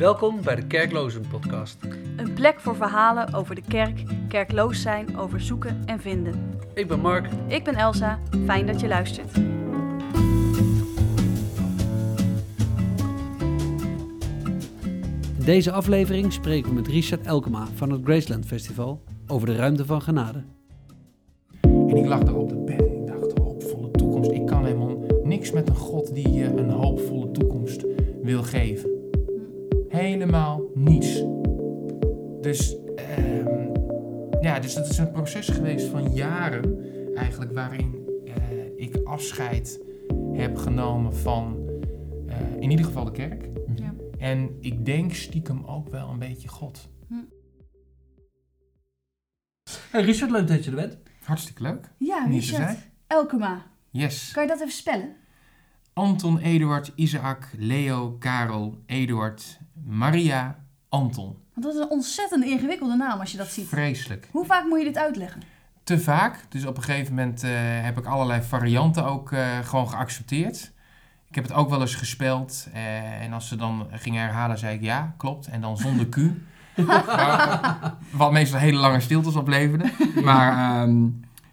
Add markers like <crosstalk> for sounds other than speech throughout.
Welkom bij de Kerklozen Podcast. Een plek voor verhalen over de kerk, kerkloos zijn, over zoeken en vinden. Ik ben Mark. Ik ben Elsa, fijn dat je luistert. In deze aflevering spreken we met Richard Elkema van het Graceland Festival over de ruimte van genade. En ik lag daar op het bed en ik dacht, hoopvolle toekomst. Ik kan helemaal niks met een God die je een hoopvolle toekomst wil geven. Helemaal niets. Dus, ehm, ja, dus dat is een proces geweest van jaren eigenlijk waarin eh, ik afscheid heb genomen van eh, in ieder geval de kerk. Ja. En ik denk stiekem ook wel een beetje God. Hey Richard, leuk dat je er bent. Hartstikke leuk. Ja, Richard. Elkema. Yes. Kan je dat even spellen? Anton, Eduard, Isaac, Leo, Karel, Eduard, Maria, Anton. Want dat is een ontzettend ingewikkelde naam als je dat ziet. Vreselijk. Hoe vaak moet je dit uitleggen? Te vaak. Dus op een gegeven moment eh, heb ik allerlei varianten ook eh, gewoon geaccepteerd. Ik heb het ook wel eens gespeld. eh, en als ze dan gingen herhalen, zei ik ja, klopt. En dan zonder Q. <laughs> Wat meestal hele lange stiltes opleverde. Maar ehm,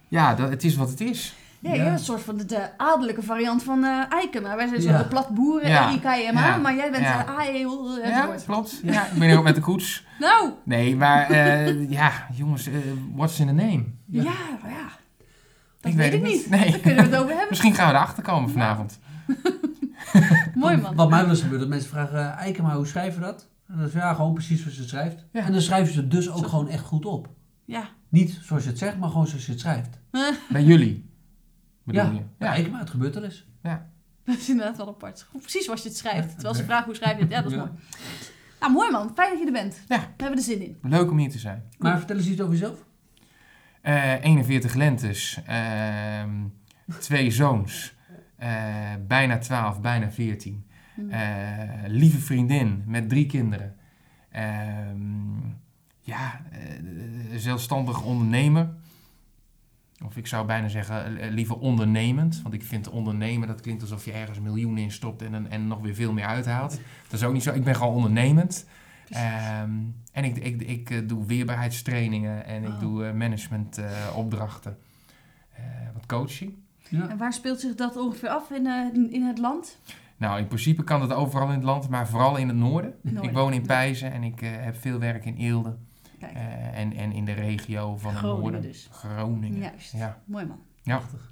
ja, dat, het is wat het is. Ja, je Ja. bent een soort van de, de adellijke variant van eh Eikema. Wij zijn zo Ja. de platboeren, Ja. IKMA, Ja. maar jij bent Ja. de AE Ja, klopt. <laughs> Ja, ik ben hier ook met de koets. Nou, Nee, maar eh, ja, jongens, eh, what's in the name? ja, ja. Dat Ik weet, weet ik het niet. Nee. Daar kunnen we het over hebben. Misschien gaan we erachter komen vanavond. <laughs> Mooi man. Wat mij wel eens gebeurt, dat mensen vragen, eh, Eikema, hoe schrijven we dat? En dan is ja, gewoon precies zoals je het schrijft. Ja. En dan schrijven ze het dus ook gewoon echt goed op. Ja. Niet zoals je het zegt, maar gewoon zoals je het schrijft. <laughs> Bij jullie, bedoel ja, je? ja. Eikema, het gebeurt wel eens. Dat is inderdaad wel apart. Precies zoals je het schrijft. Terwijl ze Ja. vragen hoe schrijf je het. Ja, dat is Ja. mooi. Nou, mooi man. Fijn dat je er bent. Ja. We hebben er zin in. Leuk om hier te zijn. Maar vertel eens iets over jezelf. Eh 41 lentes, ehm, twee zoons, eh, bijna 12, bijna 14. Hm. Eh, lieve vriendin met drie kinderen. Ehm, ja, zelfstandig ondernemer. Of ik zou bijna zeggen, eh, liever ondernemend. Want ik vind ondernemen, dat klinkt alsof je ergens miljoenen in stopt en, en, nog weer veel meer uithaalt. Dat is ook niet zo. Ik ben gewoon ondernemend. Ehm, en ik, ik, ik eh, doe weerbaarheidstrainingen en ik Oh. doe eh, managementopdrachten. Eh, wat coaching. Ja. En waar speelt zich dat ongeveer af in, eh, in het land? Nou, in principe kan dat overal in het land, maar vooral in het noorden. Noorden. Ik woon in Pijzen en ik eh, heb veel werk in Eelde. Eh, en, en in de regio van Groningen het noorden. dus. Groningen. Juist. Ja, Mooi man. ja. Prachtig.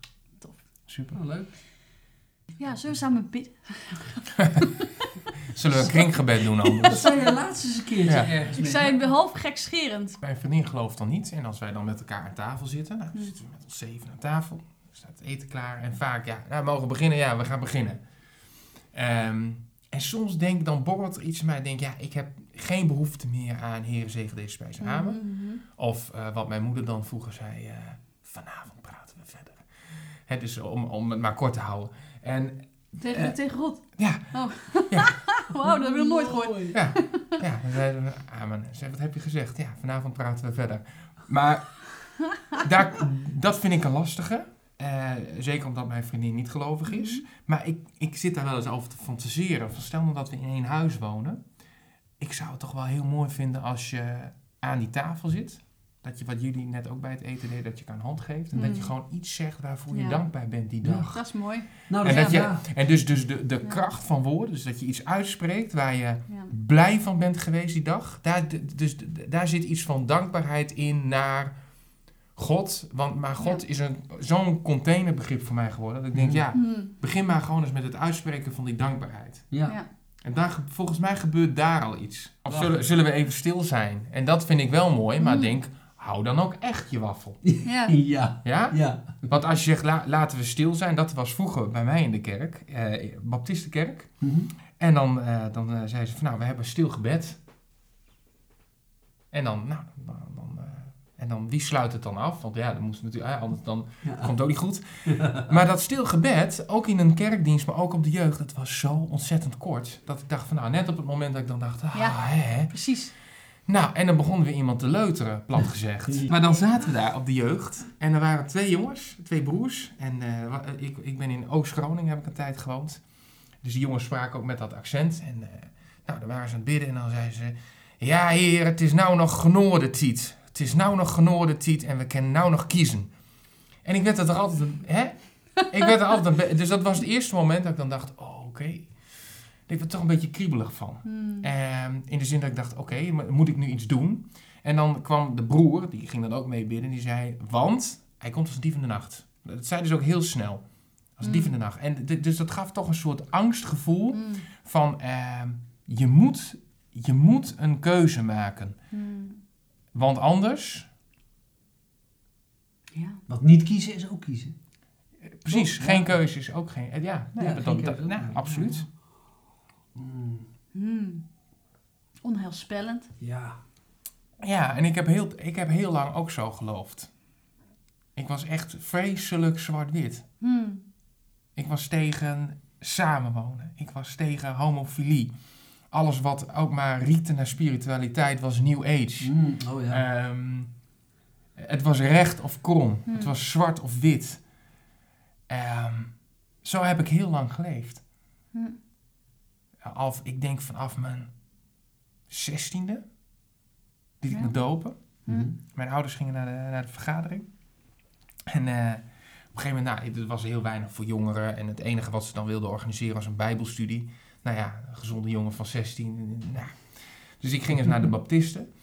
super. Oh, leuk. Ja, zullen we samen bidden? <laughs> Zullen we een kringgebed doen Dat anders? zei je laatst eens een keertje Ja. ergens Ik mee. zei het half gekscherend. Mijn vriendin gelooft dan niet. En als wij dan met elkaar aan tafel zitten, nou, dan Hm. zitten we met ons zeven aan tafel. Er staat het eten klaar. En vaak, ja, nou, we mogen beginnen. Ja, we gaan beginnen. Ehm, en soms denk ik, dan borrelt er iets in mij. Ik denk, ja, ik heb geen behoefte meer aan Heer zegen deze spijs. Amen. Mhm. Of eh, wat mijn moeder dan vroeger zei, eh, vanavond praten we verder. Hè, dus om, om het maar kort te houden. En Tegen, Eh. tegen God. ja, Oh. Ja. <laughs> Wauw, dat heb ik nog nooit gehoord. Ja, ja, dan zeiden we, amen. Ze zei, wat heb je gezegd? Ja, vanavond praten we verder. Maar <laughs> daar, dat vind ik een lastige. Eh, zeker omdat mijn vriendin niet gelovig is. Maar ik, ik zit daar wel eens over te fantaseren. Van stel nou dat we in één huis wonen. Ik zou het toch wel heel mooi vinden als je aan die tafel zit. Dat je wat jullie net ook bij het eten deden, dat je elkaar een hand geeft. En dat je Mm. gewoon iets zegt waarvoor je Ja. dankbaar bent die Ja. dag. Dat is mooi. Nou, En dat je- ja. En dus, dus de, de Ja. kracht van woorden, dus dat je iets uitspreekt waar je Ja. blij van bent geweest die dag. Daar, dus daar zit iets van dankbaarheid in naar God. Want, maar God is een, zo'n containerbegrip voor mij geworden. Dat ik denk, Mhm. ja, begin maar gewoon eens met het uitspreken van die dankbaarheid. Ja. En daar, ge- volgens mij gebeurt daar al iets. Of zullen, zullen we even stil zijn? En dat vind ik wel mooi, maar Mhm. denk, hou dan ook echt je waffel. <laughs> Ja. Ja. Ja? Ja. Want als je zegt, la- laten we stil zijn, dat was vroeger bij mij in de kerk, eh, Baptistenkerk. Mhm. En dan, eh, dan eh, zei ze van, nou, we hebben stil gebed. En dan, nou, en dan, wie sluit het dan af? Want ja, dan moest natuurlijk, eh, anders dan Ja. komt het ook niet goed. <laughs> Maar dat stil gebed, ook in een kerkdienst, maar ook op de jeugd, dat was zo ontzettend kort. Dat ik dacht van, nou, net op het moment dat ik dan dacht, ah, Ja. hè. Precies. Nou, en dan begonnen we iemand te leuteren, plat gezegd. Maar dan zaten we daar op de jeugd. En er waren twee jongens, twee broers. En eh, wa- ik, ik ben in Oost-Groningen, heb ik een tijd gewoond. Dus die jongens spraken ook met dat accent. En eh, Nou, dan waren ze aan het bidden en dan zei ze... Ja, heer, het is nou nog genoorde tijd. Het is nou nog genoorde tijd en we kunnen nou nog kiezen. En ik werd er altijd... een- Hè? Ik werd er altijd... een Dus dat was het eerste moment dat ik dan dacht... Oh, oké. Ik werd er toch een beetje kriebelig van. Hmm. Ehm, in de zin dat ik dacht, oké, moet ik nu iets doen? En dan kwam de broer, die ging dan ook mee bidden, die zei, want hij komt als een dief in de nacht. Dat zei dus ook heel snel, als een dief in de nacht. En dus dat gaf toch een soort angstgevoel Hmm. van, ehm, je, moet, je moet een keuze maken. Hmm. Want anders, Ja. Want niet kiezen is ook kiezen. precies, geen keuze is ook geen, ja, dat, dat- nou, absoluut. Mm. Onheilspellend. Ja. Ja, en ik heb, heel, ik heb heel lang ook zo geloofd. Ik was echt vreselijk zwart-wit. Hmm. Ik was tegen samenwonen. Ik was tegen homofilie. Alles wat ook maar riekte naar spiritualiteit was New Age. Mm, oh ja. Ehm, het was recht of krom. Hmm. Het was zwart of wit. Ehm, zo heb ik heel lang geleefd. Hmm. Af, ik denk vanaf mijn zestiende liet ik me dopen. Mhm. Mijn ouders gingen naar de, naar de vergadering. En eh, op een gegeven moment, nou, het was heel weinig voor jongeren. En het enige wat ze dan wilden organiseren was een bijbelstudie. Nou ja, een gezonde jongen van 16. Nou. Dus ik ging eens naar de <laughs> baptisten.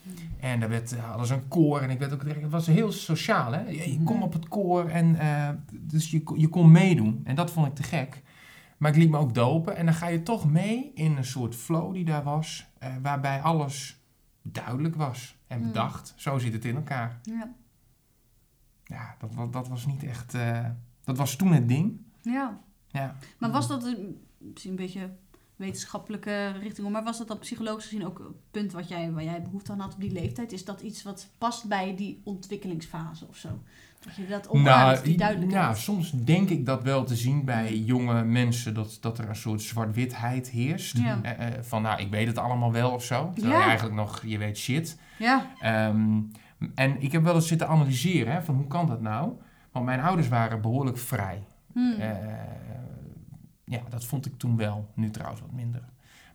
En daar werd, eh, ze een koor. En ik werd ook direct, het was heel sociaal. Hè? Je, je kom op het koor en eh, dus je, kon- je kon meedoen. En dat vond ik te gek. Maar ik liet me ook dopen. En dan ga je toch mee in een soort flow die daar was. eh, waarbij alles duidelijk was en Hmm. bedacht. Zo zit het in elkaar. Ja. Ja, dat, dat was niet echt... dat was toen het ding. ja. Ja. Maar was dat een, misschien een beetje wetenschappelijke richting, maar was dat dan psychologisch gezien ook een punt wat jij, waar jij behoefte aan had op die leeftijd? Is dat iets wat past bij die ontwikkelingsfase of zo? Dat je dat omarmt, die duidelijkheid? nou, soms denk ik dat wel te zien bij jonge mensen, dat, dat er een soort zwart-witheid heerst. Ja. Eh, eh, van, nou, ik weet het allemaal wel of zo. Terwijl Ja. je eigenlijk nog, je weet shit. Ja. Ehm, en ik heb wel eens zitten analyseren, hè, van hoe kan dat nou? Want mijn ouders waren behoorlijk vrij. Hmm. Eh, ja, dat vond ik toen wel. Nu trouwens wat minder.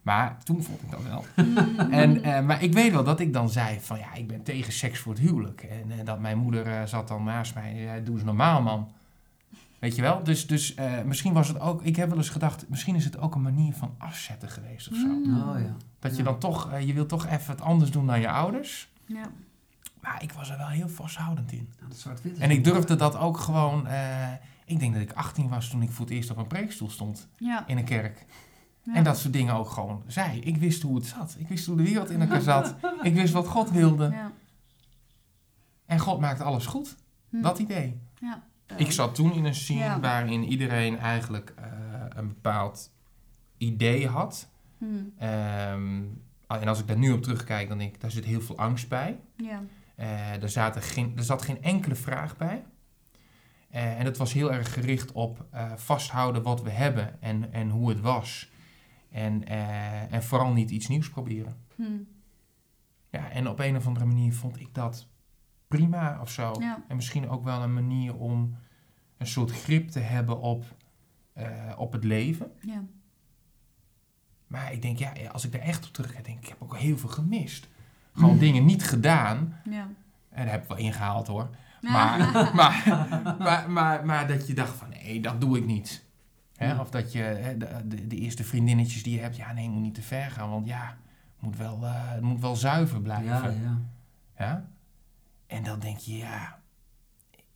Maar toen vond ik dat wel. Hmm. <laughs> En, eh, maar ik weet wel dat ik dan zei van ja, ik ben tegen seks voor het huwelijk. En eh, dat mijn moeder eh, zat dan naast mij. Ja, doe eens normaal man. Weet je wel? Dus, dus eh, misschien was het ook, ik heb wel eens gedacht, misschien is het ook een manier van afzetten geweest of zo. Hmm. Oh ja. Dat je Ja. dan toch, je wilt toch even wat anders doen dan je ouders. Ja. Maar ik was er wel heel vasthoudend in. Nou, dat En ik durfde dat ook gewoon, eh, ik denk dat ik 18 was toen ik voor het eerst op een preekstoel stond Ja. in een kerk. Ja. En dat soort dingen ook gewoon zei. Ik wist hoe het zat. Ik wist hoe de wereld in elkaar zat. Ik wist wat God wilde. Ja. En God maakt alles goed. Hmm. Dat idee. Ja. Ik zat toen in een scene waarin iedereen eigenlijk eh, een bepaald idee had. Hmm. Ehm, en als ik daar nu op terugkijk, dan denk ik, daar zit heel veel angst bij. Ja. Eh, er, zaten geen, er zat geen enkele vraag bij. Eh, en het was heel erg gericht op eh, vasthouden wat we hebben en, en hoe het was. En, eh, en vooral niet iets nieuws proberen. Hmm. Ja, en op een of andere manier vond ik dat prima of zo. Ja. En misschien ook wel een manier om een soort grip te hebben op, op het leven. Ja. Maar ik denk, ja, als ik daar echt op terugkijk, denk ik, ik heb ook heel veel gemist. Gewoon dingen niet gedaan. Ja. En daar heb ik wel ingehaald hoor. Maar, <laughs> maar, maar, maar, maar dat je dacht van, nee, dat doe ik niet. Hè? Of dat je hè, de, de, de eerste vriendinnetjes die je hebt, ja, nee, moet niet te ver gaan. Want ja, het moet wel, eh, het moet wel zuiver blijven. Ja, ja. Ja? En dan denk je, ja,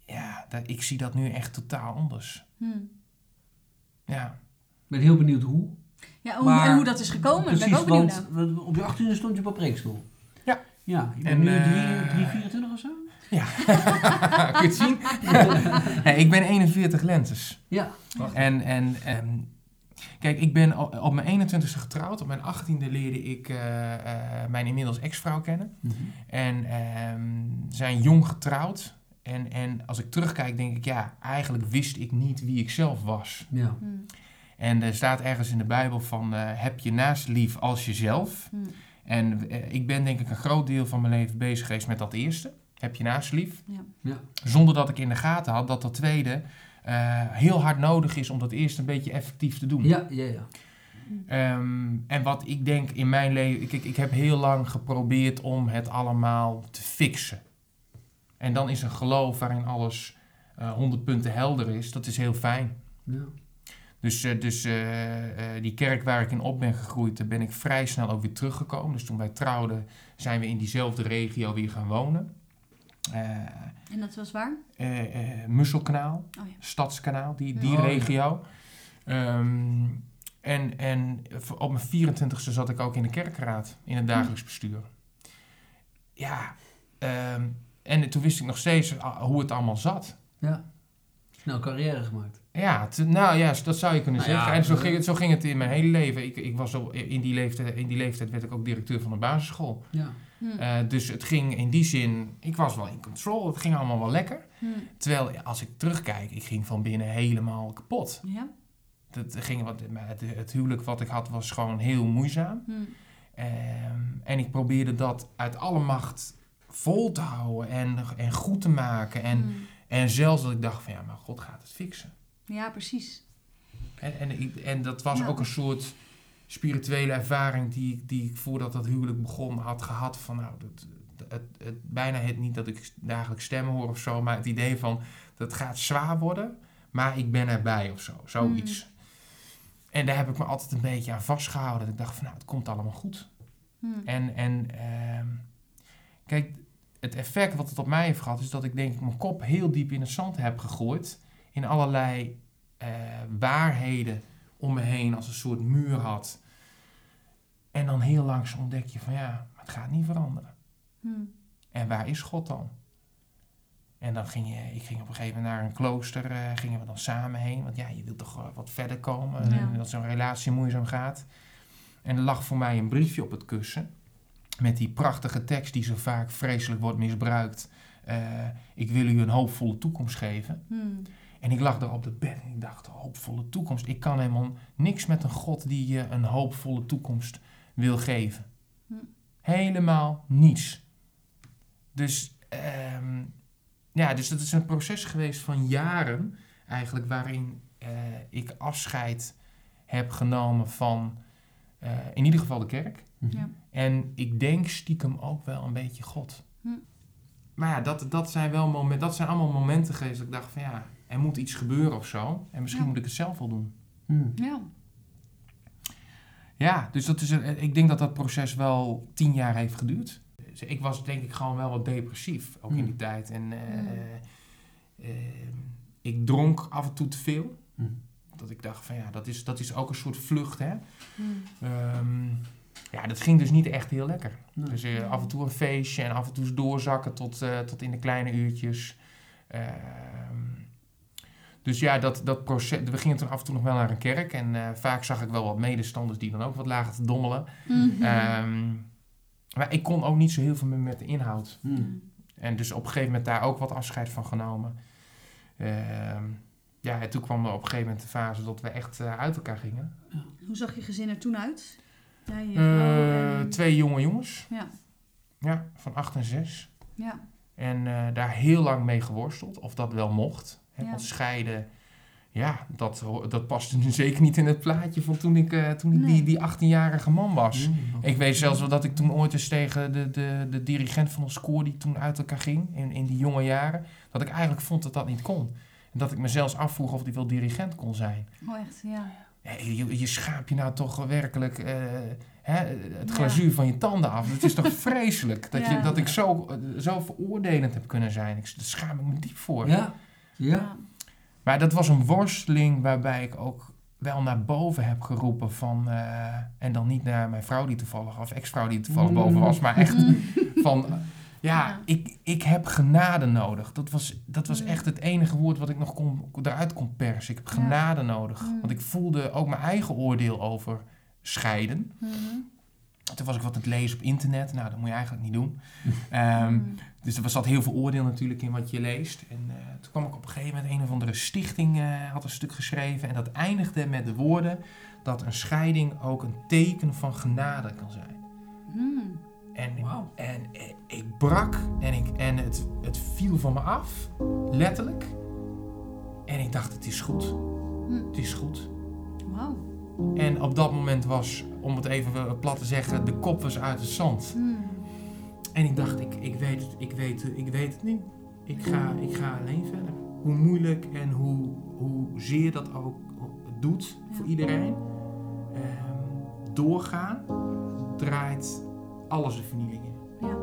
ja dat, ik zie dat nu echt totaal anders. Hmm. Ja, Ik ben heel benieuwd hoe. Ja, hoe, Maar- en hoe dat is gekomen, daar ben ik Precies, ook benieuwd naar. op je 18e stond je op een preekstoel. Ja. Ja, je bent En, nu eh, 3, 24 of zo? Ja. <laughs> kun je het zien? <laughs> nee, ik ben 41 lentes. Ja. En, en ehm, kijk, ik ben op, mijn 21ste getrouwd. Op mijn 18e leerde ik eh, eh, mijn inmiddels ex-vrouw kennen. Mhm. En ehm, zijn jong getrouwd. En, en als ik terugkijk, denk ik, ja, eigenlijk wist ik niet wie ik zelf was. Ja. Hmm. En er staat ergens in de Bijbel van, eh, heb je naast lief als jezelf. Hmm. En ik ben denk ik een groot deel van mijn leven bezig geweest met dat eerste. Heb je naast lief. Ja. Ja. Zonder dat ik in de gaten had dat dat tweede eh, heel hard nodig is om dat eerste een beetje effectief te doen. Ja, ja, ja. Ehm, en wat ik denk in mijn leven, ik, ik, ik heb heel lang geprobeerd om het allemaal te fixen. En dan is een geloof waarin alles eh 100 punten helder is, dat is heel fijn. Ja. Dus, eh, dus eh, eh, die kerk waar ik in op ben gegroeid, daar ben ik vrij snel ook weer teruggekomen. Dus toen wij trouwden, zijn we in diezelfde regio weer gaan wonen. Eh, En dat was waar? eh, eh, Musselkanaal, Oh ja. Stadskanaal, die, die Oh, ja. regio. Ehm, en, en op mijn 24ste zat ik ook in de kerkraad, in het dagelijks bestuur. Ja, ehm, en toen wist ik nog steeds ah, hoe het allemaal zat. ja. Snel carrière gemaakt. Ja, nou ja, dat zou je kunnen Nou zeggen. ja, en zo ging, het, zo ging het in mijn hele leven. Ik, ik was in, die leeftijd, in die leeftijd werd ik ook directeur van de basisschool. Ja. Hm. Eh, dus het ging in die zin, ik was wel in control. Het ging allemaal wel lekker. Hm. Terwijl als ik terugkijk, ik ging van binnen helemaal kapot. Ja. Dat ging wat, het, het huwelijk wat ik had was gewoon heel moeizaam. Hm. Ehm, en ik probeerde dat uit alle macht vol te houden en, en goed te maken. En, en zelfs dat ik dacht van ja, maar God gaat het fixen. Ja, precies. En, en, en dat was Ja. ook een soort spirituele ervaring die, ik- die ik voordat dat huwelijk begon had gehad. Van nou, dat, het, het, bijna het niet dat ik dagelijks stemmen hoor of zo, maar het idee van dat gaat zwaar worden, maar ik ben erbij of zo, zoiets. En daar heb ik me altijd een beetje aan vastgehouden. Dat ik dacht van nou, het komt allemaal goed. Hm. En, en ehm, kijk, het effect wat het op mij heeft gehad, is dat ik denk ik mijn kop heel diep in het zand heb gegooid. In allerlei eh, waarheden om me heen als een soort muur had. En dan heel langzaam ontdek je van ja, het gaat niet veranderen. Hm. En waar is God dan? En dan ging je, ik ging op een gegeven moment naar een klooster, eh, gingen we dan samen heen. Want ja, je wilt toch eh, wat verder komen, Ja. en dat zo'n relatie moeizaam gaat. En er lag voor mij een briefje op het kussen. Met die prachtige tekst die zo vaak vreselijk wordt misbruikt. Eh, ik wil u een hoopvolle toekomst geven. Hm. En ik lag daar op de bed en ik dacht, hoopvolle toekomst. Ik kan helemaal niks met een God die je een hoopvolle toekomst wil geven. Hm. Helemaal niets. Dus, ehm, ja, dus dat is een proces geweest van jaren eigenlijk waarin eh, ik afscheid heb genomen van eh, in ieder geval de kerk. Ja. En ik denk stiekem ook wel een beetje God. Hm. Maar ja, dat, dat, zijn wel momenten, dat zijn allemaal momenten geweest dat ik dacht van ja, er moet iets gebeuren of zo. En misschien Ja. moet ik het zelf wel doen. Hm. Ja. Ja, dus dat is een, ik denk dat dat proces wel tien jaar heeft geduurd. Dus ik was denk ik gewoon wel wat depressief, ook in Hmm. die tijd. En eh, Hmm. eh, ik dronk af en toe te veel. Hm. Dat ik dacht van ja, dat is, dat is ook een soort vlucht hè. Hm. Ehm, ja, dat ging dus niet echt heel lekker. Nee. Dus eh, af en toe een feestje en af en toe doorzakken tot, eh, tot in de kleine uurtjes. Dus ja, dat, dat proces. We gingen toen af en toe nog wel naar een kerk. En eh, vaak zag ik wel wat medestanders die dan ook wat lagen te dommelen. Mhm. Ehm, maar ik kon ook niet zo heel veel meer met de inhoud. Hm. En dus op een gegeven moment daar ook wat afscheid van genomen. Ehm, ja, en toen kwam er op een gegeven moment de fase dat we echt eh, uit elkaar gingen. Hoe zag je gezin er toen uit? Jij, Eh, en- twee jonge jongens. Ja. Ja, van acht en zes. Ja. En eh, daar heel lang mee geworsteld, of dat wel mocht. Hè, Ja. Want scheiden, ja, dat, dat paste nu zeker niet in het plaatje van toen ik, eh, toen ik Nee. die, die 18-jarige man was. Hm. Ik weet zelfs wel dat ik toen ooit eens tegen de, de, de dirigent van ons koor, die toen uit elkaar ging, in, in die jonge jaren, dat ik eigenlijk vond dat dat niet kon. En dat ik me zelfs afvroeg of die wel dirigent kon zijn. Oh, echt, ja. Ja, je, je schaapt je nou toch werkelijk eh, hè, het Ja. glazuur van je tanden af. Het is toch <laughs> vreselijk dat, je, dat ik zo, eh, zo veroordelend heb kunnen zijn. Ik, daar schaam ik me diep voor. Ja. Ja. Maar dat was een worsteling waarbij ik ook wel naar boven heb geroepen van... eh, en dan niet naar mijn vrouw die toevallig, of ex-vrouw die toevallig Mm. boven was, maar echt Hm. <laughs> van... ja, Ja. Ik, ik heb genade nodig. Dat was, dat was Mm. echt het enige woord wat ik nog kon, eruit kon persen. Ik heb Ja. genade nodig. Mm. Want ik voelde ook mijn eigen oordeel over scheiden. Mhm. Toen was ik wat aan het lezen op internet. Nou, dat moet je eigenlijk niet doen. Ehm, Hm. Dus er zat heel veel oordeel natuurlijk in wat je leest. En eh, toen kwam ik op een gegeven moment, een of andere stichting eh, had een stuk geschreven. En dat eindigde met de woorden dat een scheiding ook een teken van genade kan zijn. Hm. En, en eh, ik brak en, ik, en het, het viel van me af, letterlijk. En ik dacht, het is goed. Hm. Het is goed. En op dat moment was, om het even plat te zeggen, de kop was uit het zand. Hmm. En ik dacht, ik, ik, weet, het, ik, weet, het, ik weet het niet. Ik ga, ik ga alleen verder. Hoe moeilijk en hoe, hoe zeer dat ook doet voor iedereen. ehm, doorgaan draait alles de vernieling in. Ja.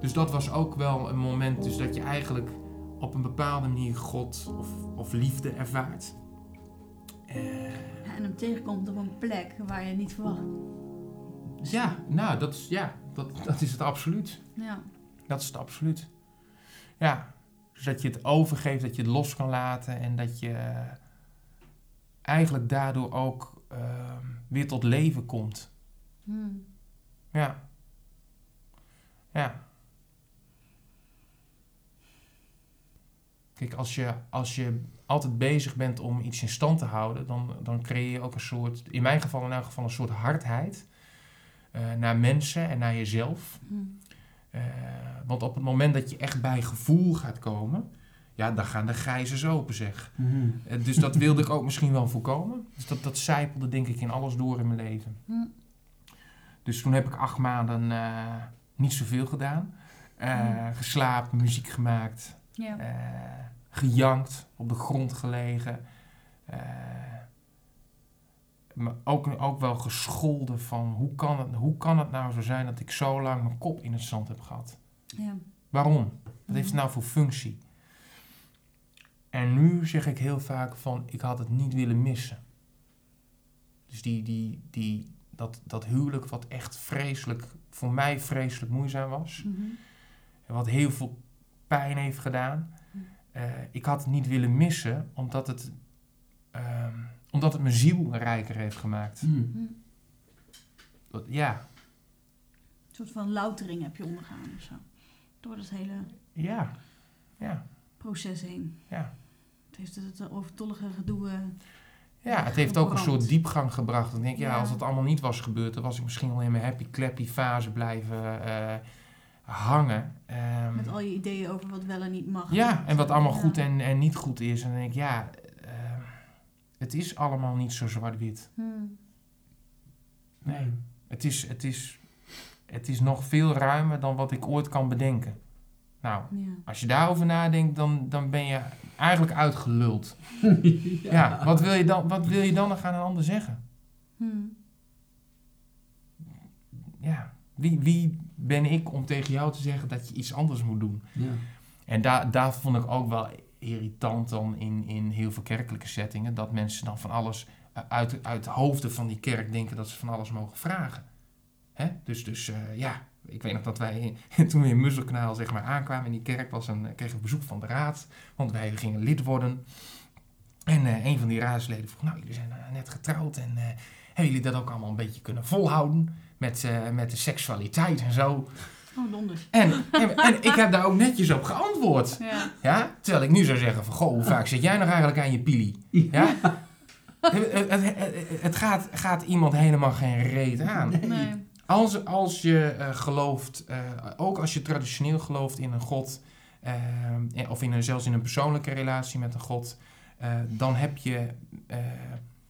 Dus dat was ook wel een moment dus dat je eigenlijk op een bepaalde manier God of, of liefde ervaart. En hem tegenkomt op een plek waar je niet verwacht. Ja, nou, dat is, ja, dat, dat is het absoluut. Ja. Dat is het absoluut. Ja, dus dat je het overgeeft, dat je het los kan laten en dat je eigenlijk daardoor ook ehm, weer tot leven komt. Hmm. Ja. Ja. Kijk, als je, als je altijd bezig bent om iets in stand te houden, dan, dan creëer je ook een soort, in mijn geval in elk geval, een soort hardheid eh, naar mensen en naar jezelf. Hmm. Eh, want op het moment dat je echt bij gevoel gaat komen, ja, dan gaan de gijzers open, zeg. Mhm. Eh, dus dat wilde ik ook misschien wel voorkomen. Dus dat, dat zijpelde denk ik in alles door in mijn leven. Hmm. Dus toen heb ik acht maanden eh, niet zoveel gedaan. Eh, Hmm. Geslapen, muziek gemaakt, Ja. eh, gejankt, op de grond gelegen. Maar ook, ook wel gescholden van hoe kan, het, hoe kan het nou zo zijn dat ik zo lang mijn kop in het zand heb gehad? Ja. Waarom? Wat heeft het nou voor functie? En nu zeg ik heel vaak van, ik had het niet willen missen. Dus die, die, die, dat, dat huwelijk wat echt vreselijk, voor mij vreselijk moeizaam was. Mhm. En wat heel veel pijn heeft gedaan. Eh, ik had het niet willen missen, omdat het, ehm, omdat het mijn ziel rijker heeft gemaakt. Mhm. Hmm. Dat- ja, Een soort van loutering heb je ondergaan of zo. Door dat hele ja, ja, proces heen. ja. Het heeft het overtollige gedoe. eh, Ja, het heeft ook een soort diepgang gebracht. Dan denk ik, ja, Ja. als het allemaal niet was gebeurd, dan was ik misschien wel in mijn happy clappy fase blijven eh, hangen. Ehm, Met al je ideeën over wat wel en niet mag. ja, en wat allemaal Ja. goed en, en niet goed is. En dan denk ik, ja, ehm, het is allemaal niet zo zwart-wit. Hmm. Nee, het is, het, is, het is nog veel ruimer dan wat ik ooit kan bedenken. Nou, Ja. als je daarover nadenkt, dan, dan ben je eigenlijk uitgeluld. <laughs> Ja, wat, wil je dan, wat wil je dan nog aan een ander zeggen? Hmm. ja, wie, wie ben ik om tegen jou te zeggen dat je iets anders moet doen? Ja. En daar, daar vond ik ook wel irritant dan in, in heel veel kerkelijke settingen. Dat mensen dan van alles eh, uit, uit hoofden van die kerk denken dat ze van alles mogen vragen. Hè? Dus, dus eh, ja, ik weet nog dat wij <laughs> toen we in Musselkanaal zeg maar, aankwamen in die kerk, was een, kregen we bezoek van de raad. Want wij gingen lid worden. En eh, een van die raadsleden vroeg, nou jullie zijn eh, net getrouwd en eh, hebben jullie dat ook allemaal een beetje kunnen volhouden? Met, eh, met de seksualiteit en zo. Oh, donders. En, en, en <laughs> ik heb daar ook netjes op geantwoord. Ja. Ja? Terwijl ik nu zou zeggen van, goh, hoe vaak zit jij nog eigenlijk aan je pili? Ja? Het, het, het- het gaat, gaat iemand helemaal geen reet aan. Nee. Als, als je eh, gelooft, eh, ook als je traditioneel gelooft in een God, eh, of in een, zelfs in een persoonlijke relatie met een God, eh, dan heb je, eh,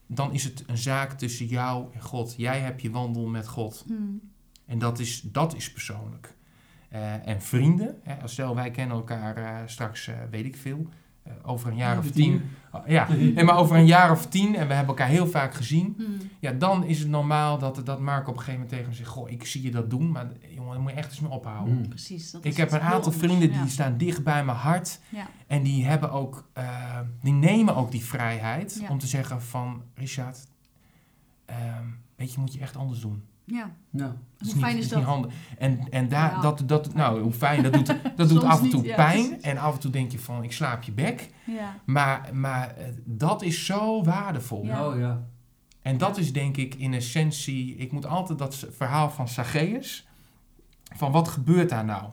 dan is het een zaak tussen jou en God. Jij hebt je wandel met God. Hmm. En dat is, dat is persoonlijk. Eh, en vrienden, hè, als stel wij kennen elkaar eh, straks, eh, weet ik veel, eh, over een jaar of tien. Oh, <laughs> ja, nee, maar over een jaar of tien en we hebben elkaar heel vaak gezien. Hmm. Ja, dan is het normaal dat, dat Mark op een gegeven moment tegen me zegt: Goh, ik zie je dat doen, maar jongen, daar moet je echt eens mee ophouden. Mhm. Precies. Dat Ik is heb een aantal anders. vrienden die Ja. staan dicht bij mijn hart. Ja. En die hebben ook, die nemen ook die vrijheid Ja. om te zeggen van Richard, ehm, weet je, moet je echt anders doen. Ja. Het Hoe niet- fijn is niet dat? handig. En, en daar, Ja. dat, dat, nou, hoe fijn, dat doet, dat <laughs> doet af en toe niet, pijn. En af en toe denk je van, ik slaap je bek. Ja. Maar, maar eh, dat is zo waardevol. Ja. Oh ja. En dat is denk ik in essentie, ik moet altijd dat verhaal van Zacchaeus, van wat gebeurt daar nou?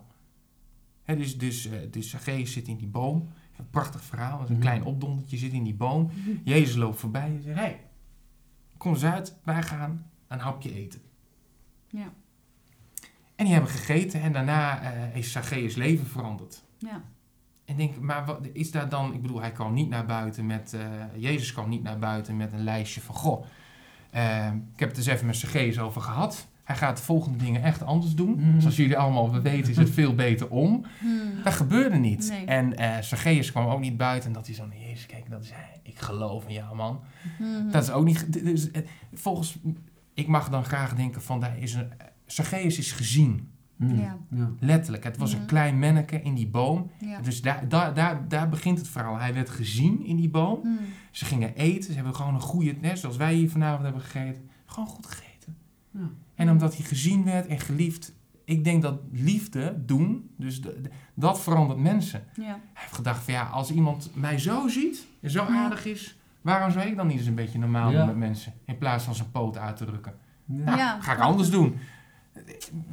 Hè, dus, dus, eh, dus Zacchaeus zit in die boom, een prachtig verhaal, een Mhm. klein opdondertje, zit in die boom. Jezus loopt voorbij en zegt, hey, kom eens uit, wij gaan een hapje eten. Ja. En die hebben gegeten en daarna eh, is Zacchaeus leven veranderd. Ja. En denk, maar wat is daar dan, ik bedoel, hij kwam niet naar buiten met, eh, Jezus kwam niet naar buiten met een lijstje van, goh, Eh, ik heb het dus even met Sergeus over gehad. Hij gaat de volgende dingen echt anders doen. Mhm. Zoals jullie allemaal weten is het veel beter om. Hmm. Dat gebeurde niet. Nee. En eh Sergeus kwam ook niet buiten. En dat hij zo, jezus, kijk, dat is hij. Ik geloof in jou, man. Hmm. Dat is ook niet... is- eh, volgens... Ik mag dan graag denken van, daar is een... Sergeus is gezien. Mm. Ja. Ja. Letterlijk. Het was een klein manneke in die boom. Ja. Dus daar, daar, daar, daar begint het verhaal. Hij werd gezien in die boom. Hmm. Ze gingen eten. Ze hebben gewoon een goede... Net zoals wij hier vanavond hebben gegeten. Gewoon goed gegeten. Ja. En omdat hij gezien werd en geliefd... Ik denk dat liefde doen, dus de- de- dat verandert mensen. Ja. Hij heeft gedacht van ja, als iemand mij zo ziet en zo Ja. aardig is... Waarom zou ik dan niet eens een beetje normaal Ja. doen met mensen? In plaats van zijn poot uit te rukken. Ja. Nou, Ja. ga ik anders doen.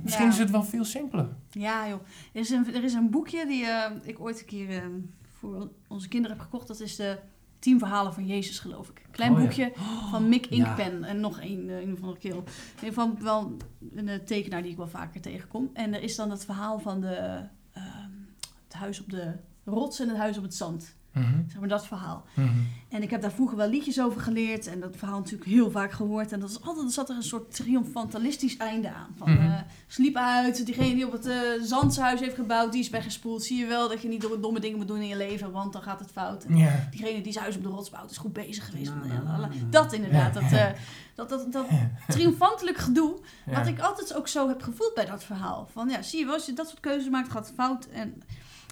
Misschien Ja. is het wel veel simpeler. Ja, joh. Er is een, er is een boekje die eh, ik ooit een keer eh, voor onze kinderen heb gekocht. Dat is de Tien Verhalen van Jezus, geloof ik. Klein Oh, ja. boekje van Mick Ja. Inkpen. En nog een, eh, een of andere kerel. In ieder geval wel een tekenaar die ik wel vaker tegenkom. En er is dan het verhaal van de, ehm, het huis op de rots en het huis op het zand. Mhm, Zeg maar dat verhaal. mhm. En ik heb daar vroeger wel liedjes over geleerd en dat verhaal natuurlijk heel vaak gehoord. En dat is altijd, er zat er een soort triomfantalistisch einde aan. Van, Mhm. eh, sliep uit, diegene die op het eh Zandshuis heeft gebouwd, die is weggespoeld. Zie je wel dat je niet door domme dingen moet doen in je leven, want dan gaat het fout. En diegene die zijn huis op de rots bouwt, is goed bezig geweest. Na. Dat inderdaad, dat, eh, dat, dat, dat triomfantelijk gedoe. Wat ik altijd ook zo heb gevoeld bij dat verhaal. Van ja, zie je wel, als je dat soort keuzes maakt, gaat het fout. En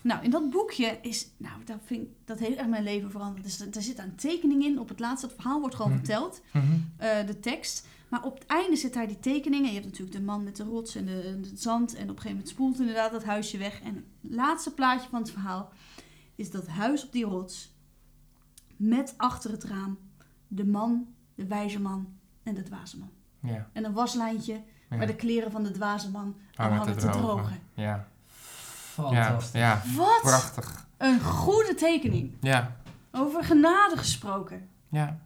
nou, in dat boekje is, nou, dat, vind ik, dat heeft echt mijn leven veranderd. Dus er, er zit een tekening in. Op het laatste, het verhaal wordt gewoon Hm. verteld, Mhm. eh, de tekst. Maar op het einde zit daar die tekeningen. Je hebt natuurlijk de man met de rots en de, het zand. En op een gegeven moment spoelt inderdaad dat huisje weg. En het laatste plaatje van het verhaal is dat huis op die rots. Met achter het raam de man, de wijze man en de dwaze man. Ja. En een waslijntje Ja. waar de kleren van de dwaze man aan Hangen hangen te drogen. Ja. Ja. Fantastisch. ja, Wat prachtig. een goede tekening. Ja, Over genade gesproken. ja.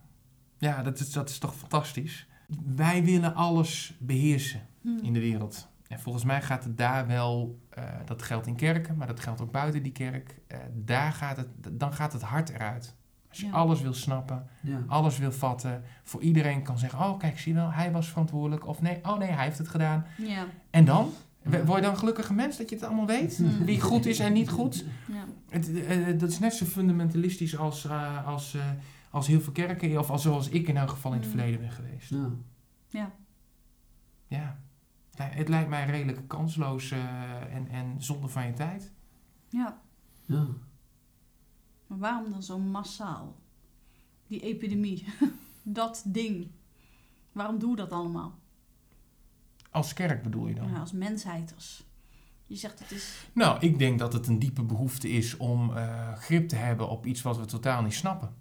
Ja, dat is, dat is toch fantastisch. Wij willen alles beheersen Hm. in de wereld. En volgens mij gaat het daar wel, eh, dat geldt in kerken, maar dat geldt ook buiten die kerk. eh, daar gaat het, dan gaat het hart eruit. Als je Ja. alles wil snappen, Ja. alles wil vatten, voor iedereen kan zeggen, oh kijk, zie je wel, hij was verantwoordelijk. Of nee, oh nee, hij heeft het gedaan. Ja. En dan? Word je dan een gelukkige mens dat je het allemaal weet? Wie goed is en niet goed? ja. Het, eh, dat is net zo fundamentalistisch als, eh, als, eh, als heel veel kerken, of als zoals ik in elk geval in het Mm. verleden ben geweest. Ja. Ja. Ja. Het lijkt mij redelijk kansloos eh, en, en zonde van je tijd. ja. Ja. Maar waarom dan zo massaal? Die epidemie. <laughs> dat ding. Waarom doen we dat allemaal? Als kerk bedoel je dan? Ja, als mensheid. Als... Je zegt het is... Nou, ik denk dat het een diepe behoefte is om eh, grip te hebben op iets wat we totaal niet snappen.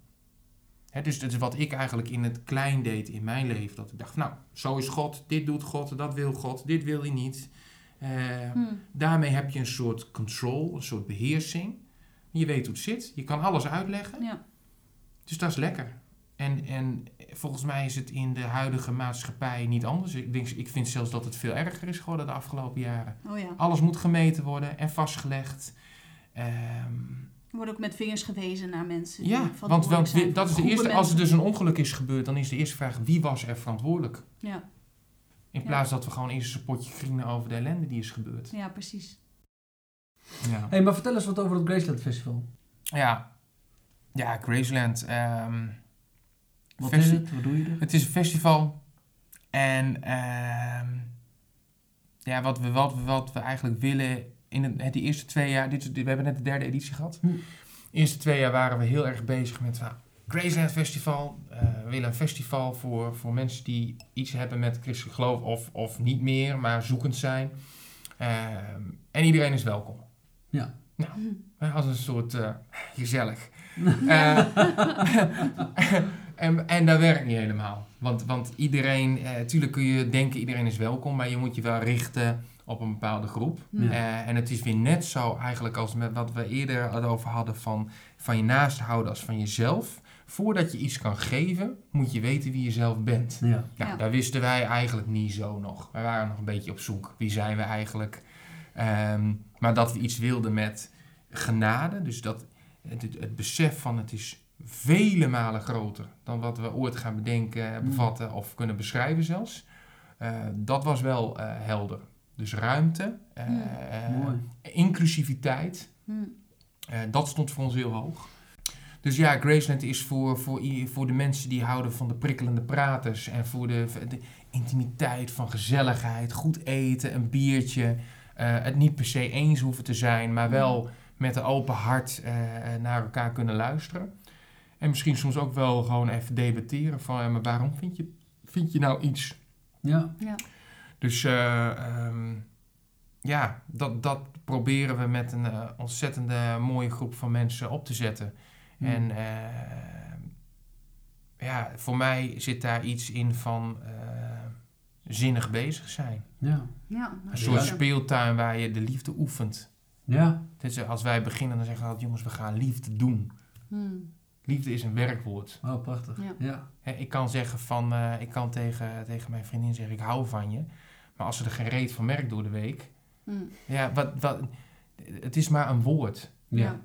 Hè, dus dat is wat ik eigenlijk in het klein deed in mijn leven. Dat ik dacht, nou, zo is God, dit doet God, dat wil God, dit wil hij niet. Eh, Hm. Daarmee heb je een soort control, een soort beheersing. Je weet hoe het zit, je kan alles uitleggen. Ja. Dus dat is lekker. En, en volgens mij is het in de huidige maatschappij niet anders. Ik, denk, ik vind zelfs dat het veel erger is geworden de afgelopen jaren. Oh ja. Alles moet gemeten worden en vastgelegd. Ehm, Er wordt ook met vingers gewezen naar mensen. die ja, want, zijn dat is de eerste, als er dus een ongeluk is gebeurd, dan is de eerste vraag wie was er verantwoordelijk? Ja, In Ja. plaats dat we gewoon eerst een potje grienen over de ellende die is gebeurd. ja, precies. Ja, hey, maar vertel eens wat over het Graceland Festival. ja. ja Graceland. ehm, Wat Festi- is het? Wat doe je er? Het is een festival. En ehm, ja, wat we, wat, we, wat we eigenlijk willen in het, het- die eerste twee jaar, dit, we hebben net de derde editie gehad. Hm. De eerste twee jaar waren we heel erg bezig met nou, Graceland Festival. Eh, we willen een festival voor, voor mensen die iets hebben met christelijk geloof of, of niet meer, maar zoekend zijn. Ehm, en iedereen is welkom. Ja. Eh, Als een soort eh, gezellig. <laughs> <laughs> Eh, en, en dat werkt niet helemaal. Want, want iedereen, eh, tuurlijk kun je denken iedereen is welkom, maar je moet je wel richten op een bepaalde groep. Ja. Eh, en het is weer net zo eigenlijk als met wat we eerder over hadden van, van je naast houden als van jezelf. Voordat je iets kan geven, moet je weten wie je zelf bent. Ja. Nou, Ja. daar wisten wij eigenlijk niet zo nog. Wij waren nog een beetje op zoek. Wie zijn we eigenlijk? Ehm, maar dat we iets wilden met genade. Dus dat het, het besef van het is vele malen groter dan wat we ooit gaan bedenken, bevatten of kunnen beschrijven zelfs. Eh, dat was wel eh, helder. Dus ruimte, eh, Mm. eh, Mooi. inclusiviteit, Hm. eh, dat stond voor ons heel hoog. Dus ja, Graceland is voor, voor, voor de mensen die houden van de prikkelende praters en voor de, de intimiteit van gezelligheid, goed eten, een biertje. het niet per se eens hoeven te zijn, maar wel met een open hart naar elkaar kunnen luisteren. En misschien soms ook wel gewoon even debatteren van, ja, maar waarom vind je, vind je nou iets? Ja. Ja. Dus eh, ehm, ja, dat, dat proberen we met een eh, ontzettende mooie groep van mensen op te zetten. Mm. En eh, ja, voor mij zit daar iets in van eh, zinnig bezig zijn. Ja. Ja, nou, Een Ja. soort speeltuin waar je de liefde oefent. Ja. Dus als wij beginnen, dan zeggen we altijd, jongens, we gaan liefde doen. Hm. Liefde is een werkwoord. Oh, prachtig. Ja. Ik kan zeggen van, eh, ik kan tegen, tegen mijn vriendin zeggen, ik hou van je. Maar als ze er geen reet van merkt door de week, Hm. ja, wat, wat, het is maar een woord. Ja. Ja.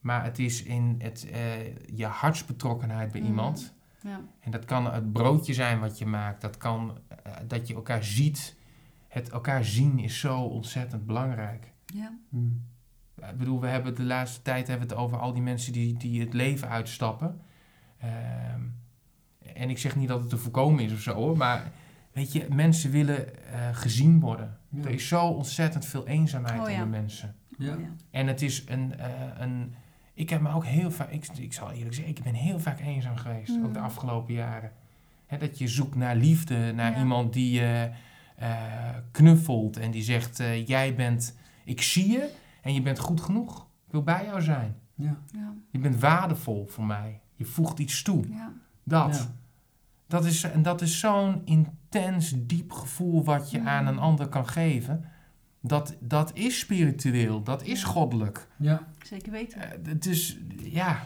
Maar het is in het, eh, je hartsbetrokkenheid bij Mm. iemand. Ja. En dat kan het broodje zijn wat je maakt. Dat kan eh, dat je elkaar ziet. Het elkaar zien is zo ontzettend belangrijk. Ja. Mm. Ik bedoel, we hebben de laatste tijd hebben we het over al die mensen die, die het leven uitstappen. Ehm, en ik zeg niet dat het te voorkomen is of zo hoor, maar weet je, mensen willen eh, gezien worden. Ja. Er is zo ontzettend veel eenzaamheid Oh, ja. onder mensen. Ja. Ja. En het is een, eh, een. Ik heb me ook heel vaak. Ik, ik zal eerlijk zeggen, ik ben heel vaak eenzaam geweest. Mm. Ook de afgelopen jaren. Hè, dat je zoekt naar liefde, naar Ja. iemand die je eh, knuffelt en die zegt: eh, Jij bent. Ik zie je en je bent goed genoeg. Ik wil bij jou zijn. Ja. Ja. Je bent waardevol voor mij. Je voegt iets toe. Ja. Dat. Ja. Dat is, en dat is zo'n intens, diep gevoel wat je aan een ander kan geven. Dat, dat is spiritueel, dat is Ja. goddelijk. Zeker weten. Het is, ja,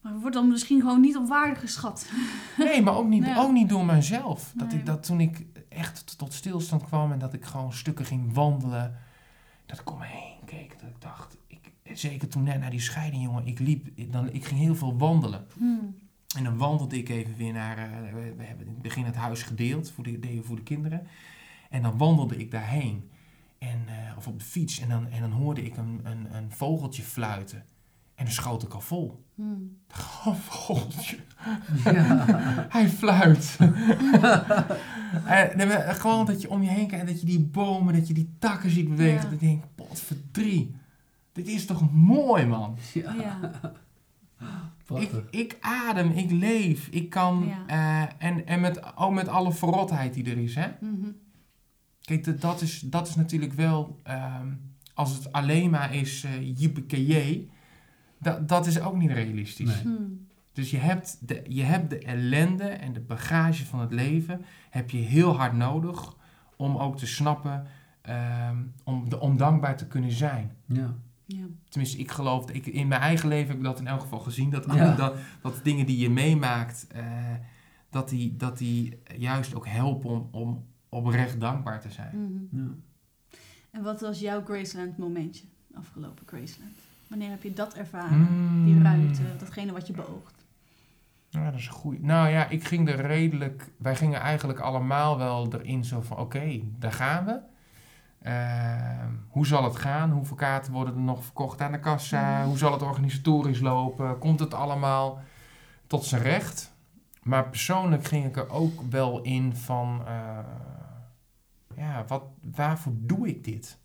Maar het wordt dan misschien gewoon niet op waarde geschat. nee, maar ook niet, Ja. ook niet door mijzelf. Dat, Nee. ik, dat toen ik echt tot- tot stilstand kwam en dat ik gewoon stukken ging wandelen, dat ik om me heen keek, dat ik dacht, ik, zeker toen net na die scheiding, jongen, ik liep, ik- dan, ik ging heel veel wandelen. Hm. En dan wandelde ik even weer naar, eh, we, hebben in het begin het huis gedeeld, voor de, deden voor de kinderen. En dan wandelde ik daarheen, en, eh, of op de fiets, en dan, en dan hoorde ik een, een, een vogeltje fluiten. En dan schoot ik al vol. Hm. Oh. Ja. <laughs> Hij fluit. <laughs> en, maar gewoon dat je om je heen kijkt en dat je die bomen, dat je die takken ziet bewegen. Ja. Dat ik denk, potverdrie. Dit is toch mooi, man. Ja. Ja. Ik, ik adem, ik leef, ik kan... Ja. eh, en en met, ook met alle verrotheid die er is, hè. Mhm. Kijk, dat, dat, is, dat is natuurlijk wel... ehm, als het alleen maar is eh jippekejee, dat, dat is ook niet realistisch. Nee. Hm. Dus je hebt, de, je hebt de ellende en de bagage van het leven heb je heel hard nodig om ook te snappen, ehm, om, de, om dankbaar te kunnen zijn. Ja. Ja. Tenminste, ik geloof, ik, in mijn eigen leven heb ik dat in elk geval gezien, dat, Ja. <laughs> dat, dat dingen die je meemaakt, eh, dat, die, dat die juist ook helpen om, om oprecht dankbaar te zijn. Mhm. Ja. En wat was jouw Graceland momentje? Afgelopen Graceland. Wanneer heb je dat ervaren? Die Mm. ruimte, datgene wat je beoogt. Ja, dat is een goeie. Nou ja, ik ging er redelijk... Wij gingen eigenlijk allemaal wel erin zo van... Oké, daar gaan we. Ehm, hoe zal het gaan? Hoeveel kaarten worden er nog verkocht aan de kassa? Mhm. Hoe zal het organisatorisch lopen? Komt het allemaal tot zijn recht? Maar persoonlijk ging ik er ook wel in van... eh, ja, wat, waarvoor doe ik dit?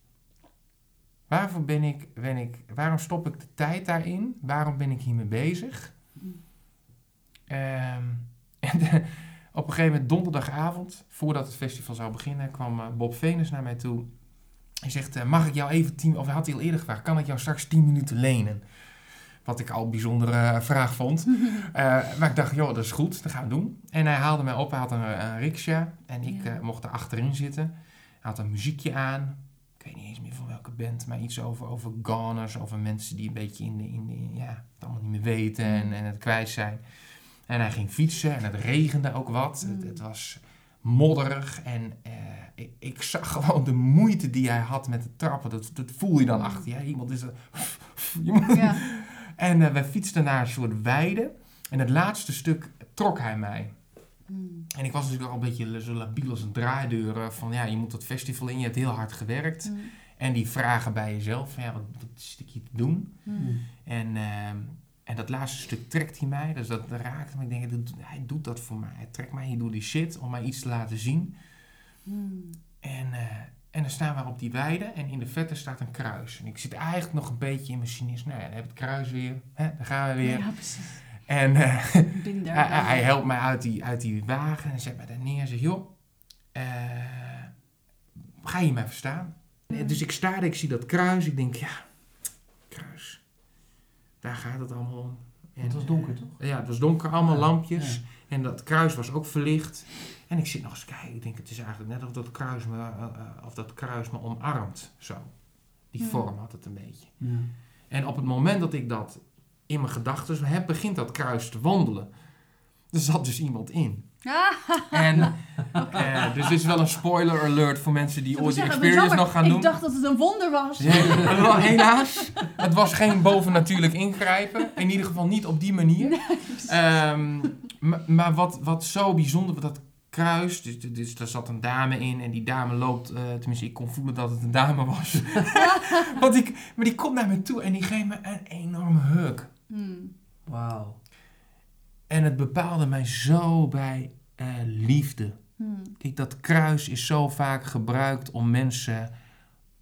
Waarvoor ben ik, ben ik... Waarom stop ik de tijd daarin? Waarom ben ik hiermee bezig? Hm. Ehm, <laughs> en de- op een gegeven moment, donderdagavond, voordat het festival zou beginnen, kwam eh, Bob Venus naar mij toe. Hij zegt, eh, mag ik jou even tien, of hij had hij al eerder gevraagd, kan ik jou straks tien minuten lenen? Wat ik al een bijzondere eh, vraag vond. <laughs> Maar ik dacht, joh, dat is goed, dat gaan we doen. En hij haalde mij op, hij had een, een riksja en ik Ja. mocht er achterin zitten. Hij had een muziekje aan. Ik weet niet eens meer van band, maar iets over, over goners, over mensen die een beetje in de, in de, ja, het allemaal niet meer weten en, en het kwijt zijn. En hij ging fietsen en het regende ook wat. Mm. Het, het was modderig en eh, ik, ik zag <laughs> gewoon de moeite die hij had met de trappen. Dat, dat voel je dan Mm. achter je. Iemand is er... <laughs> Ja. <laughs> En eh, wij fietsten naar een soort weide. En het laatste stuk trok hij mij. En ik was natuurlijk al een beetje zo labiel als een draaideur. eh, Van ja, je moet dat festival in, je hebt heel hard gewerkt. En die vragen bij jezelf, van ja, wat, wat zit ik hier te doen? Hmm. En, ehm, en dat laatste stuk trekt hij mij, dus dat raakt me. Ik denk, hij doet, dat voor mij. Hij trekt mij hier door die shit om mij iets te laten zien. Hmm. En, eh, en dan staan we op die weide en in de vette staat een kruis. En ik zit eigenlijk nog een beetje in mijn cynisme. Nou ja, dan heb ik het kruis weer. Hè, daar gaan we weer. Ja, precies. En eh, <laughs> hij, helpt mij uit die, uit die wagen en zet mij daar neer en zegt, joh, eh, ga je mij verstaan? Hmm. Dus ik sta er, ik zie dat kruis, ik denk, ja, kruis, daar gaat het allemaal om. En, Het was donker, toch? eh, ja, het was donker, allemaal Ja, lampjes. ja. En dat kruis was ook verlicht. En ik zit nog eens kijken, ik denk, het is eigenlijk net of dat kruis me, eh, eh, of dat kruis me omarmt, zo. Die vorm had het een beetje. Ja. En op het moment dat ik dat in mijn gedachten heb, begint dat kruis te wandelen. Er zat dus iemand in. Ah, <laughs> En, eh, dus dit is wel een spoiler alert voor mensen die ik ooit die experience jammer, nog gaan ik doen. dacht dat het een wonder was. <laughs> Ja, helaas, het was geen bovennatuurlijk ingrijpen. In ieder geval niet op die manier. Ehm, maar maar wat, wat zo bijzonder, dat kruis, dus, dus daar zat een dame in en die dame loopt, eh, tenminste ik kon voelen dat het een dame was. <laughs> Want ik, maar die komt naar me toe en die geeft me een enorme hug. Hmm. Wauw. En het bepaalde mij zo bij eh, liefde. Hmm. Kijk, dat kruis is zo vaak gebruikt om mensen,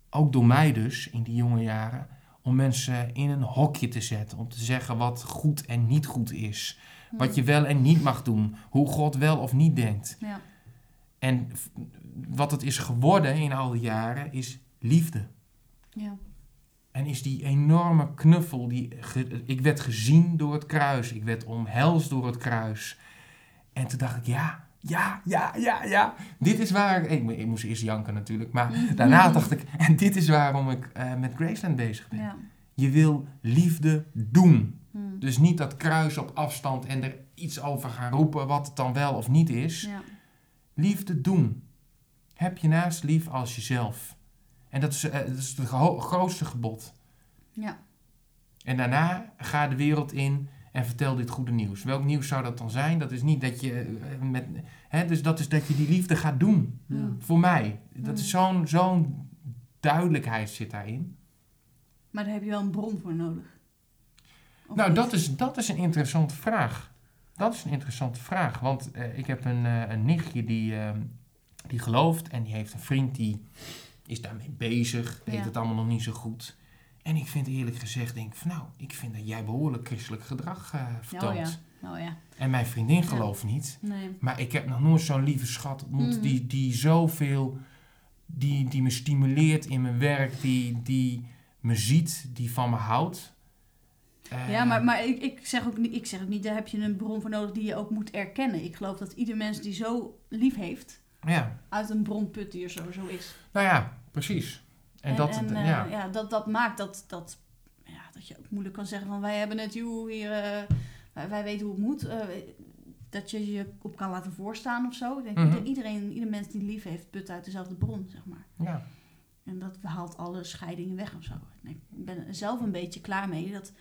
ook door mij dus in die jonge jaren, om mensen in een hokje te zetten. Om te zeggen wat goed en niet goed is. Wat je wel en niet mag doen. Hoe God wel of niet denkt. Ja. En wat het is geworden in al die jaren is liefde. Ja. En is die enorme knuffel, die ge- ik werd gezien door het kruis. Ik werd omhelst door het kruis. En toen dacht ik, ja, ja, ja, ja, ja. Dit is waar ik... Ik, mo- ik moest eerst janken natuurlijk. Maar daarna dacht ik, en dit is waarom ik eh, met Graceland bezig ben. Ja. Je wil liefde doen. Hmm. Dus niet dat kruis op afstand en er iets over gaan roepen wat het dan wel of niet is. Ja. Liefde doen. Heb je naast lief als jezelf. En dat is, dat is het gro- grootste gebod. Ja. En daarna ga de wereld in en vertel dit goede nieuws. Welk nieuws zou dat dan zijn? Dat is niet dat je eh, met. Hè, dus dat is dat je die liefde gaat doen. Ja. Voor mij. Dat is zo'n zo'n duidelijkheid zit daarin. Maar daar heb je wel een bron voor nodig. Of Nou, dat is, dat is een interessante vraag. Dat is een interessante vraag. Want eh, ik heb een, eh, een nichtje die, eh, die gelooft en die heeft een vriend die is daarmee bezig. Weet Ja. het allemaal nog niet zo goed. En ik vind eerlijk gezegd, denk van nou, ik vind dat jij behoorlijk christelijk gedrag eh, vertoont. Oh ja. Oh ja. En mijn vriendin gelooft niet. Nee. Maar ik heb nog nooit zo'n lieve schat ontmoet Mhm. die, die zoveel, die, die me stimuleert in mijn werk, die, die me ziet, die van me houdt. Eh, Ja, maar, maar ik, ik, zeg ook niet, ik zeg ook niet, daar heb je een bron voor nodig die je ook moet erkennen. Ik geloof dat ieder mens die zo lief heeft, Ja, uit een bron put die er sowieso is. nou ja, precies. En, dat, en, eh, ja. ja, dat, dat maakt dat, dat, ja, dat je ook moeilijk kan zeggen van wij hebben het, joh, hier, eh, wij, weten hoe het moet. eh, dat je je op kan laten voorstaan of zo. Ik denk, Mhm. ieder- iedereen, ieder mens die lief heeft, put uit dezelfde bron, zeg maar. ja. En dat haalt alle scheidingen weg of zo. En ik ben er zelf een beetje klaar mee dat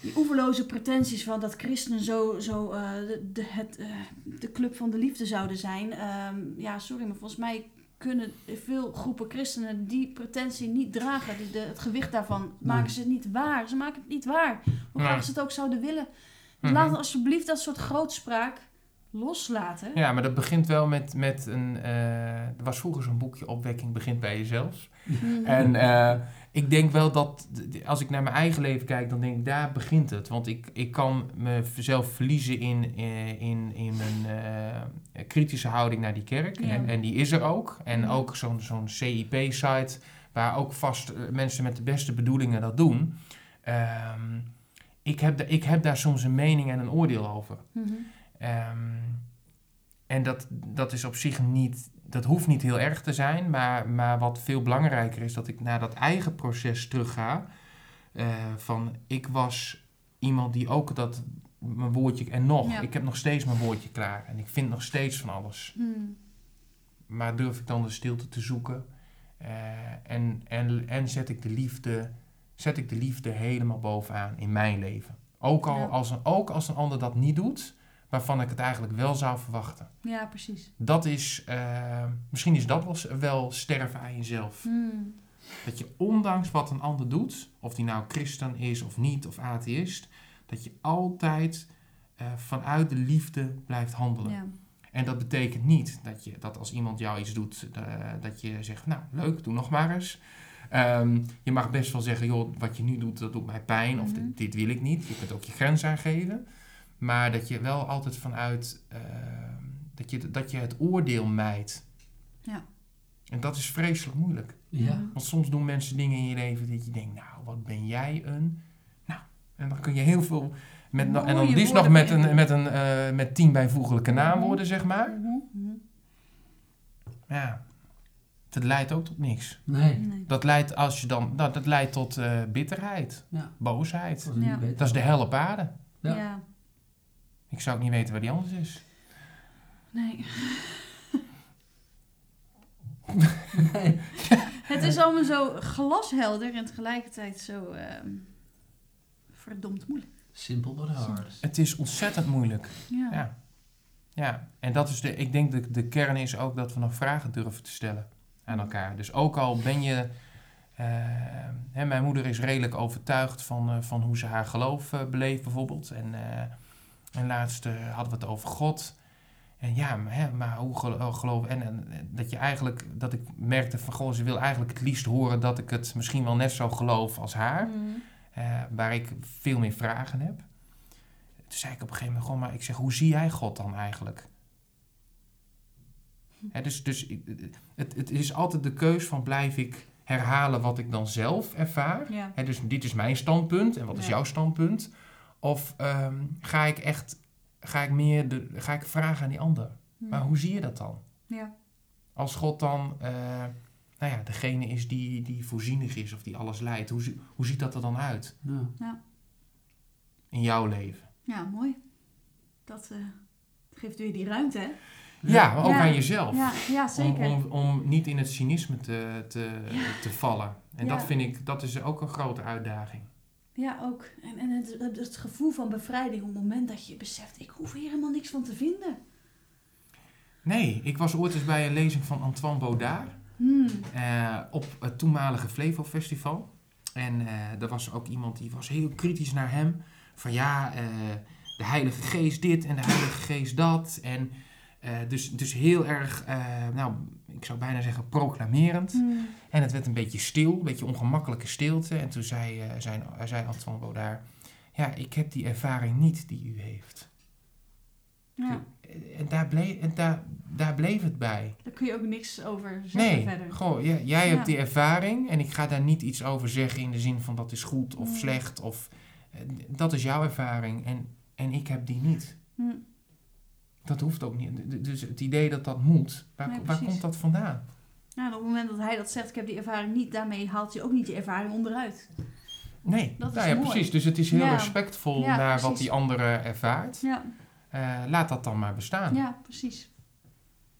die oeverloze pretenties van dat christenen zo, zo de, de, het, de club van de liefde zouden zijn. Ehm, ja, sorry, maar volgens mij kunnen veel groepen christenen die pretentie niet dragen. De, het gewicht daarvan maken ze niet waar. Ze maken het niet waar. Hoe graag ze het ook zouden willen. Mhm. Laat alsjeblieft dat soort grootspraak loslaten. Ja, maar dat begint wel met, met een... eh, er was vroeger zo'n boekje, Opwekking begint bij jezelf. Mhm. En eh, ik denk wel dat, als ik naar mijn eigen leven kijk, dan denk ik, daar begint het. Want ik, ik kan mezelf verliezen in, eh, in, in mijn kritische houding naar die kerk. Ja. En, en die is er ook. En Mhm. ook zo'n zo'n CIP-site, waar ook vast mensen met de beste bedoelingen dat doen. Ehm, ik, heb da- ik heb daar soms een mening en een oordeel over. Mhm. Ehm, en dat, dat is op zich niet, dat hoeft niet heel erg te zijn, maar, maar wat veel belangrijker is, dat ik naar dat eigen proces terugga. eh van ik was iemand die ook dat, mijn woordje, en nog, Ja. ik heb nog steeds mijn woordje klaar en ik vind nog steeds van alles. Mhm. Maar durf ik dan de stilte te zoeken eh, en, en, en zet ik de liefde zet ik de liefde helemaal bovenaan in mijn leven. Ook, al Ja. als een, ook als een ander dat niet doet, waarvan ik het eigenlijk wel zou verwachten. Ja, precies. Dat is, eh, misschien is dat wel, wel sterven aan jezelf. Hmm. Dat je ondanks wat een ander doet, of die nou christen is of niet, of atheïst, dat je altijd eh, vanuit de liefde blijft handelen. Ja. En dat betekent niet dat, je, dat als iemand jou iets doet, eh, dat je zegt, nou leuk, doe nog maar eens. Ehm, je mag best wel zeggen, joh, wat je nu doet, dat doet mij pijn, of Mhm. dit, dit wil ik niet. Je kunt ook je grens aangeven. Maar dat je wel altijd vanuit, ehm, dat, je, dat je het oordeel mijdt. Ja. En dat is vreselijk moeilijk. Ja. Want soms doen mensen dingen in je leven dat je denkt, nou, wat ben jij een... Nou, en dan kun je heel veel... Met, en dan liefst nog met, een, met, een, eh, met tien bijvoeglijke naamwoorden, zeg maar. Mhm. Ja, dat leidt ook tot niks. Nee. Nee. Dat leidt, als je dan, nou, dat leidt tot eh, bitterheid, Ja. boosheid. Dat is. Dat is de hel op aarde. Ja. Ja. Ik zou ook niet weten waar die anders is. Nee. Nee. Het is allemaal zo glashelder en tegelijkertijd zo ehm, verdomd moeilijk. Simple but hard. Het is ontzettend moeilijk. Ja. Ja. Ja, en dat is de, ik denk de, de kern is ook dat we nog vragen durven te stellen aan elkaar. Dus ook al ben je, eh, hè, mijn moeder is redelijk overtuigd van, eh, van hoe ze haar geloof eh, beleeft bijvoorbeeld. En, eh, en laatst eh, hadden we het over God. En ja, maar, hè, maar hoe oh, geloof en, en dat je eigenlijk, dat ik merkte van, goh, ze wil eigenlijk het liefst horen dat ik het misschien wel net zo geloof als haar Mhm. eh, waar ik veel meer vragen heb. Toen zei ik op een gegeven moment gewoon, maar ik zeg, hoe zie jij God dan eigenlijk? Hè, dus dus ik- het, het is altijd de keus van blijf ik herhalen wat ik dan zelf ervaar. Ja. Hè, dus dit is mijn standpunt en wat is jouw standpunt? Of ehm, ga ik echt, ga ik meer, de, ga ik vragen aan die ander? Maar hoe zie je dat dan? Ja. Als God dan, eh, nou ja, degene is die, die voorzienig is of die alles leidt, hoe, hoe ziet dat er dan uit Ja. in jouw leven? ja, mooi. Dat eh, geeft weer die ruimte, hè? Ja, maar ook Ja. aan jezelf. Ja, ja Om, zeker. om, om niet in het cynisme te, te, te vallen. En Ja. dat vind ik, dat is ook een grote uitdaging. Ja, ook. En, en het, het, gevoel van bevrijding op het moment dat je beseft, ik hoef hier helemaal niks van te vinden. Nee, ik was ooit eens bij een lezing van Antoine Baudard Hmm. eh, op het toenmalige Flevo Festival. En eh er was ook iemand die was heel kritisch naar hem. Van ja, eh, de Heilige Geest dit en de Heilige Geest dat. En dus, dus heel erg, nou, ik zou bijna zeggen proclamerend. Hmm. En het werd een beetje stil, een beetje ongemakkelijke stilte. En toen zei, eh zei, zei Antoine Baudard... Ja, ik heb die ervaring niet die u heeft. Ja, En daar bleef, en daar, daar bleef het bij. daar kun je ook niks over zeggen Nee, verder. goh, jij, jij Ja. hebt die ervaring en ik ga daar niet iets over zeggen in de zin van dat is goed of Nee. slecht. Of, eh, dat is jouw ervaring en, en ik heb die niet. Hmm. Dat hoeft ook niet. Dus het idee dat dat moet, waar, Nee, waar komt dat vandaan? En op het moment dat hij dat zegt, ik heb die ervaring niet, daarmee haalt hij ook niet die ervaring onderuit. Nee, Dat is nou ja, mooi. precies. Dus het is heel Ja. respectvol Ja, naar wat die andere ervaart. Ja, Eh, laat dat dan maar bestaan. ja precies.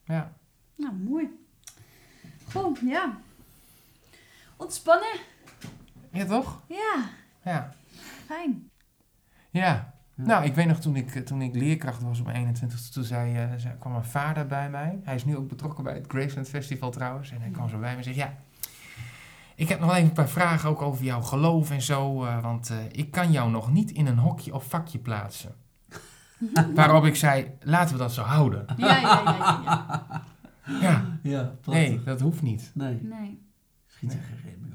Ja. Nou, mooi. Goed, ja. Ontspannen. Ja, toch? Ja, Ja. fijn. Ja. Nou, ik weet nog toen ik, toen ik leerkracht was op 21, toen zei, eh, zei- kwam een vader bij mij. Hij is nu ook betrokken bij het Graceland Festival trouwens. En hij kwam zo bij me en zei, ja, ik heb nog even een paar vragen ook over jouw geloof en zo. eh, want eh, ik kan jou nog niet in een hokje of vakje plaatsen. <laughs> Waarop ik zei, laten we dat zo houden. Ja, ja, ja, ja. ja. Ja, nee, dat hoeft niet. Nee, Nee. schiet er geen.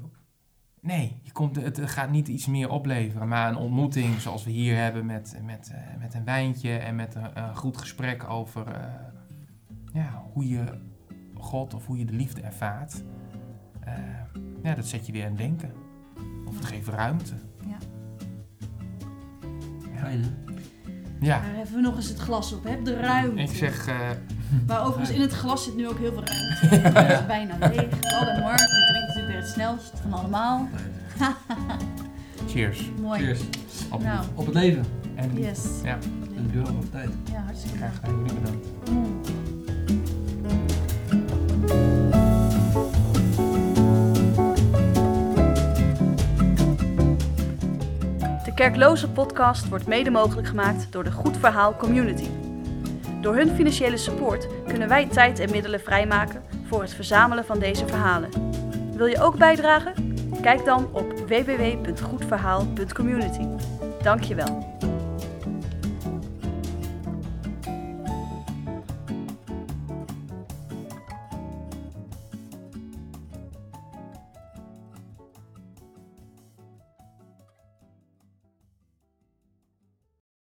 Nee, je komt, het gaat niet iets meer opleveren, maar een ontmoeting zoals we hier hebben met, met, eh, met een wijntje en met een, een goed gesprek over eh, ja, hoe je God of hoe je de liefde ervaart. Eh, ja, dat zet je weer aan het denken. Of het geeft ruimte. Ja. Ja. Fijn, hè? Ja, Daar hebben we nog eens het glas op, hè? De ruimte. ik zeg, eh, Maar overigens, in het glas zit nu ook heel veel ruimte. <laughs> Het is bijna leeg. Oh, en Mark, het snelst van allemaal. cheers. <laughs> Mooi. Cheers. Op, Nou, Op het leven. En yes. Ja. Dankjewel voor de tijd. Ja, hartstikke graag graag. gedaan, jullie bedankt. Mm. Kerkloze Podcast wordt mede mogelijk gemaakt door de Goed Verhaal Community. Door hun financiële support kunnen wij tijd en middelen vrijmaken voor het verzamelen van deze verhalen. Wil je ook bijdragen? Kijk dan op www.goedverhaal.community. Dankjewel.